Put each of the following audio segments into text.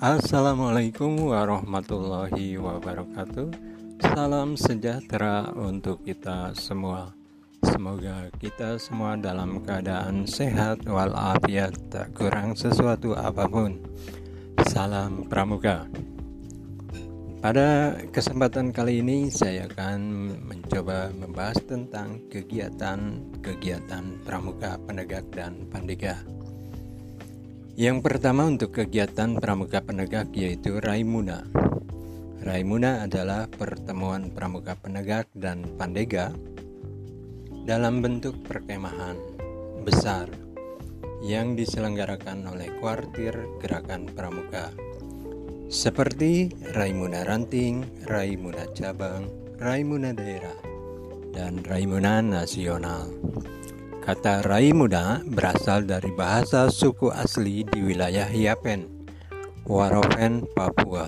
Assalamualaikum warahmatullahi wabarakatuh. Salam sejahtera untuk kita semua. Semoga kita semua dalam keadaan sehat walafiat, tak kurang sesuatu apa pun. Salam Pramuka. Pada kesempatan kali ini saya akan mencoba membahas tentang kegiatan-kegiatan Pramuka Penegak dan Pandega. Yang pertama untuk kegiatan pramuka penegak yaitu Raimuna. Raimuna adalah pertemuan pramuka penegak dan pandega dalam bentuk perkemahan besar yang diselenggarakan oleh kuartir gerakan pramuka seperti Raimuna Ranting, Raimuna Cabang, Raimuna Daerah, dan Raimuna Nasional. Kata rai muda berasal dari bahasa suku asli di wilayah Yapen, Waropen, Papua,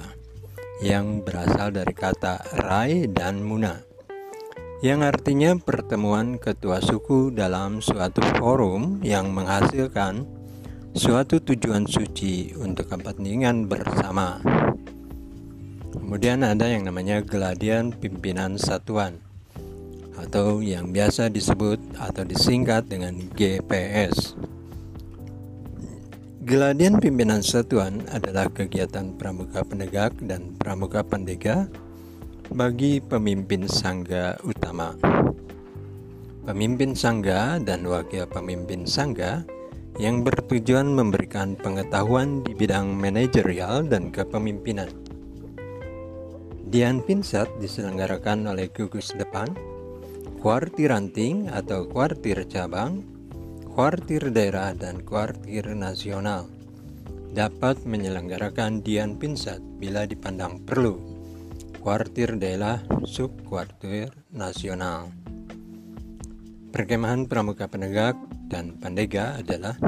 yang berasal dari kata rai dan muna, yang artinya pertemuan ketua suku dalam suatu forum yang menghasilkan suatu tujuan suci untuk kepentingan bersama. Kemudian ada yang namanya geladian pimpinan satuan atau yang biasa disebut atau disingkat dengan GPS. Geladian pimpinan satuan adalah kegiatan pramuka penegak dan pramuka pendega bagi pemimpin sangga utama. Pemimpin sangga dan wakil pemimpin sangga yang bertujuan memberikan pengetahuan di bidang manajerial dan kepemimpinan. Dian Pinsat diselenggarakan oleh gugus depan kuartir ranting atau kuartir cabang, kuartir daerah dan kuartir nasional dapat menyelenggarakan dian pinsat bila dipandang perlu. Kuartir daerah sub kuartir nasional. Perkemahan Pramuka Penegak dan Pandega adalah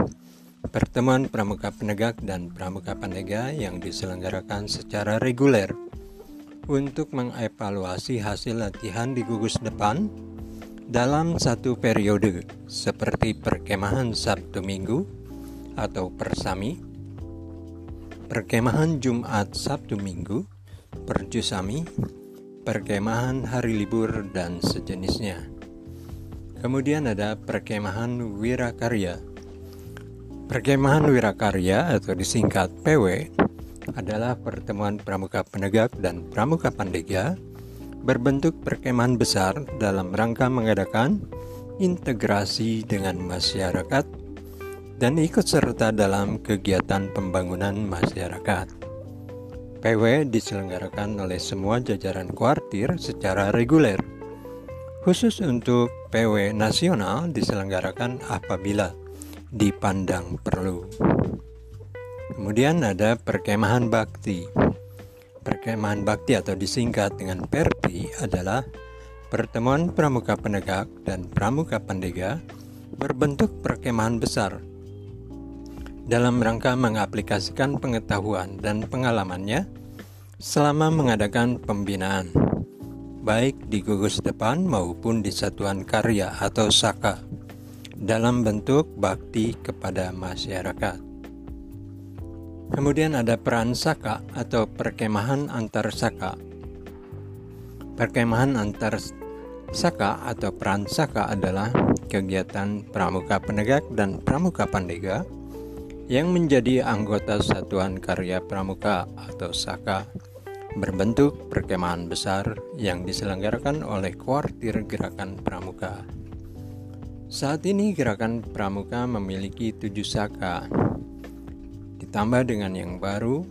pertemuan Pramuka Penegak dan Pramuka Pandega yang diselenggarakan secara reguler untuk mengevaluasi hasil latihan di gugus depan dalam satu periode seperti perkemahan Sabtu Minggu atau persami, perkemahan Jumat Sabtu Minggu, perjusami, perkemahan hari libur dan sejenisnya. Kemudian ada perkemahan wirakarya. Perkemahan wirakarya atau disingkat PW adalah pertemuan pramuka penegak dan pramuka pandega berbentuk perkemahan besar dalam rangka mengadakan integrasi dengan masyarakat dan ikut serta dalam kegiatan pembangunan masyarakat. PW diselenggarakan oleh semua jajaran kuartir secara reguler. Khusus untuk PW nasional diselenggarakan apabila dipandang perlu. Kemudian ada perkemahan bakti. Perkemahan bakti atau disingkat dengan Perti adalah pertemuan pramuka penegak dan pramuka pendega berbentuk perkemahan besar dalam rangka mengaplikasikan pengetahuan dan pengalamannya selama mengadakan pembinaan, baik di gugus depan maupun di satuan karya atau saka, dalam bentuk bakti kepada masyarakat. Kemudian ada peran saka atau perkemahan antar saka. Perkemahan antar saka atau peran saka adalah kegiatan pramuka penegak dan pramuka pandega yang menjadi anggota satuan karya pramuka atau saka berbentuk perkemahan besar yang diselenggarakan oleh kuartir gerakan pramuka. Saat ini gerakan pramuka memiliki tujuh saka Ditambah dengan yang baru,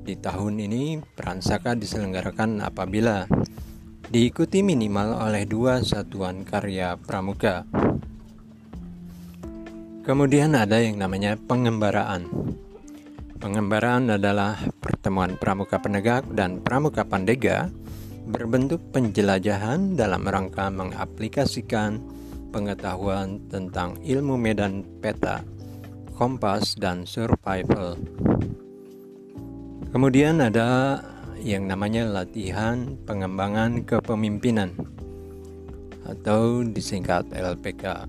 di tahun ini peran Saka diselenggarakan apabila diikuti minimal oleh dua satuan karya pramuka. Kemudian ada yang namanya pengembaraan. Pengembaraan adalah pertemuan pramuka penegak dan pramuka pandega berbentuk penjelajahan dalam rangka mengaplikasikan pengetahuan tentang ilmu medan peta kompas, dan survival. Kemudian ada yang namanya latihan pengembangan kepemimpinan atau disingkat LPK.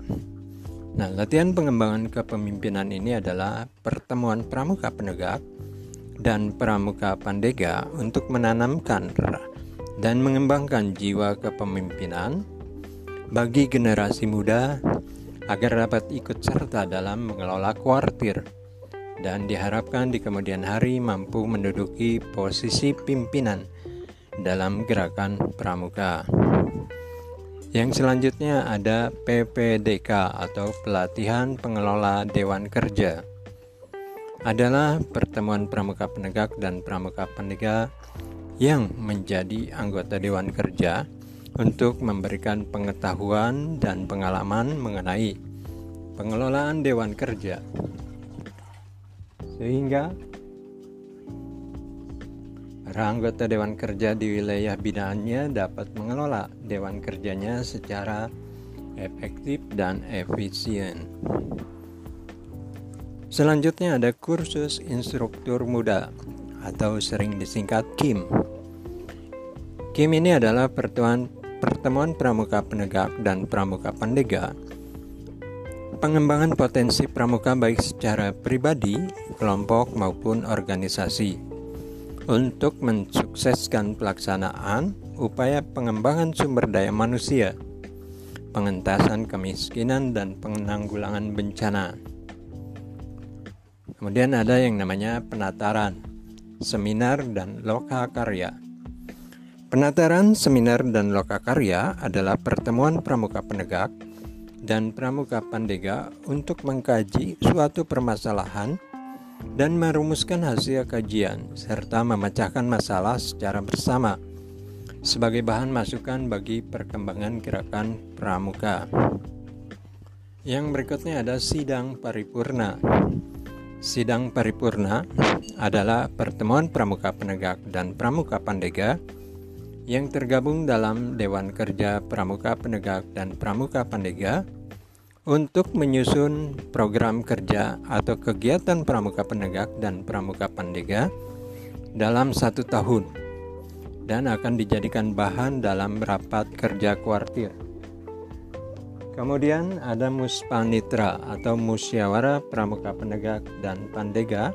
Nah, latihan pengembangan kepemimpinan ini adalah pertemuan pramuka penegak dan pramuka pandega untuk menanamkan dan mengembangkan jiwa kepemimpinan bagi generasi muda agar dapat ikut serta dalam mengelola kuartir dan diharapkan di kemudian hari mampu menduduki posisi pimpinan dalam gerakan pramuka. Yang selanjutnya ada PPDK atau Pelatihan Pengelola Dewan Kerja. Adalah pertemuan pramuka penegak dan pramuka pendega yang menjadi anggota Dewan Kerja untuk memberikan pengetahuan dan pengalaman mengenai pengelolaan Dewan Kerja sehingga para anggota Dewan Kerja di wilayah binaannya dapat mengelola Dewan Kerjanya secara efektif dan efisien. Selanjutnya ada kursus instruktur muda atau sering disingkat KIM. KIM ini adalah pertemuan pertemuan pramuka penegak dan pramuka pandega pengembangan potensi pramuka baik secara pribadi, kelompok maupun organisasi untuk mensukseskan pelaksanaan upaya pengembangan sumber daya manusia, pengentasan kemiskinan dan penanggulangan bencana. Kemudian ada yang namanya penataran, seminar dan loka karya. Penataran, seminar dan loka karya adalah pertemuan pramuka penegak dan Pramuka Pandega untuk mengkaji suatu permasalahan dan merumuskan hasil kajian serta memecahkan masalah secara bersama sebagai bahan masukan bagi perkembangan gerakan pramuka. Yang berikutnya ada sidang paripurna. Sidang paripurna adalah pertemuan pramuka penegak dan pramuka pandega yang tergabung dalam Dewan Kerja Pramuka Penegak dan Pramuka Pandega untuk menyusun program kerja atau kegiatan Pramuka Penegak dan Pramuka Pandega dalam satu tahun dan akan dijadikan bahan dalam rapat kerja kuartir. Kemudian ada Muspanitra atau Musyawarah Pramuka Penegak dan Pandega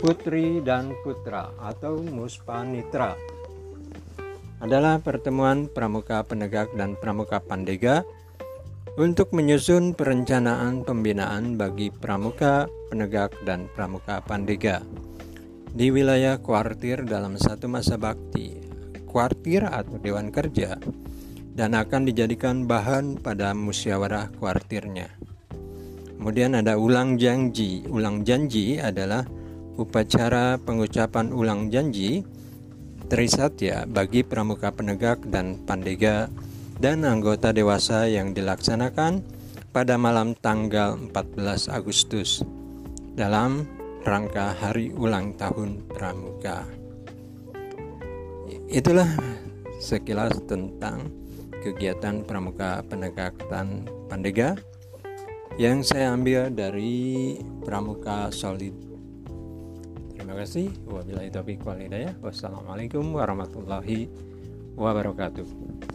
Putri dan Putra atau Muspanitra adalah pertemuan pramuka penegak dan pramuka pandega untuk menyusun perencanaan pembinaan bagi pramuka penegak dan pramuka pandega di wilayah kuartir dalam satu masa bakti, kuartir atau dewan kerja, dan akan dijadikan bahan pada musyawarah kuartirnya. Kemudian ada ulang janji. Ulang janji adalah upacara pengucapan ulang janji Trisatya bagi pramuka penegak dan pandega dan anggota dewasa yang dilaksanakan pada malam tanggal 14 Agustus dalam rangka hari ulang tahun pramuka. Itulah sekilas tentang kegiatan pramuka penegak dan pandega yang saya ambil dari pramuka solid Terima kasih. Wabillahi taufiq wal hidayah. Wassalamualaikum warahmatullahi wabarakatuh.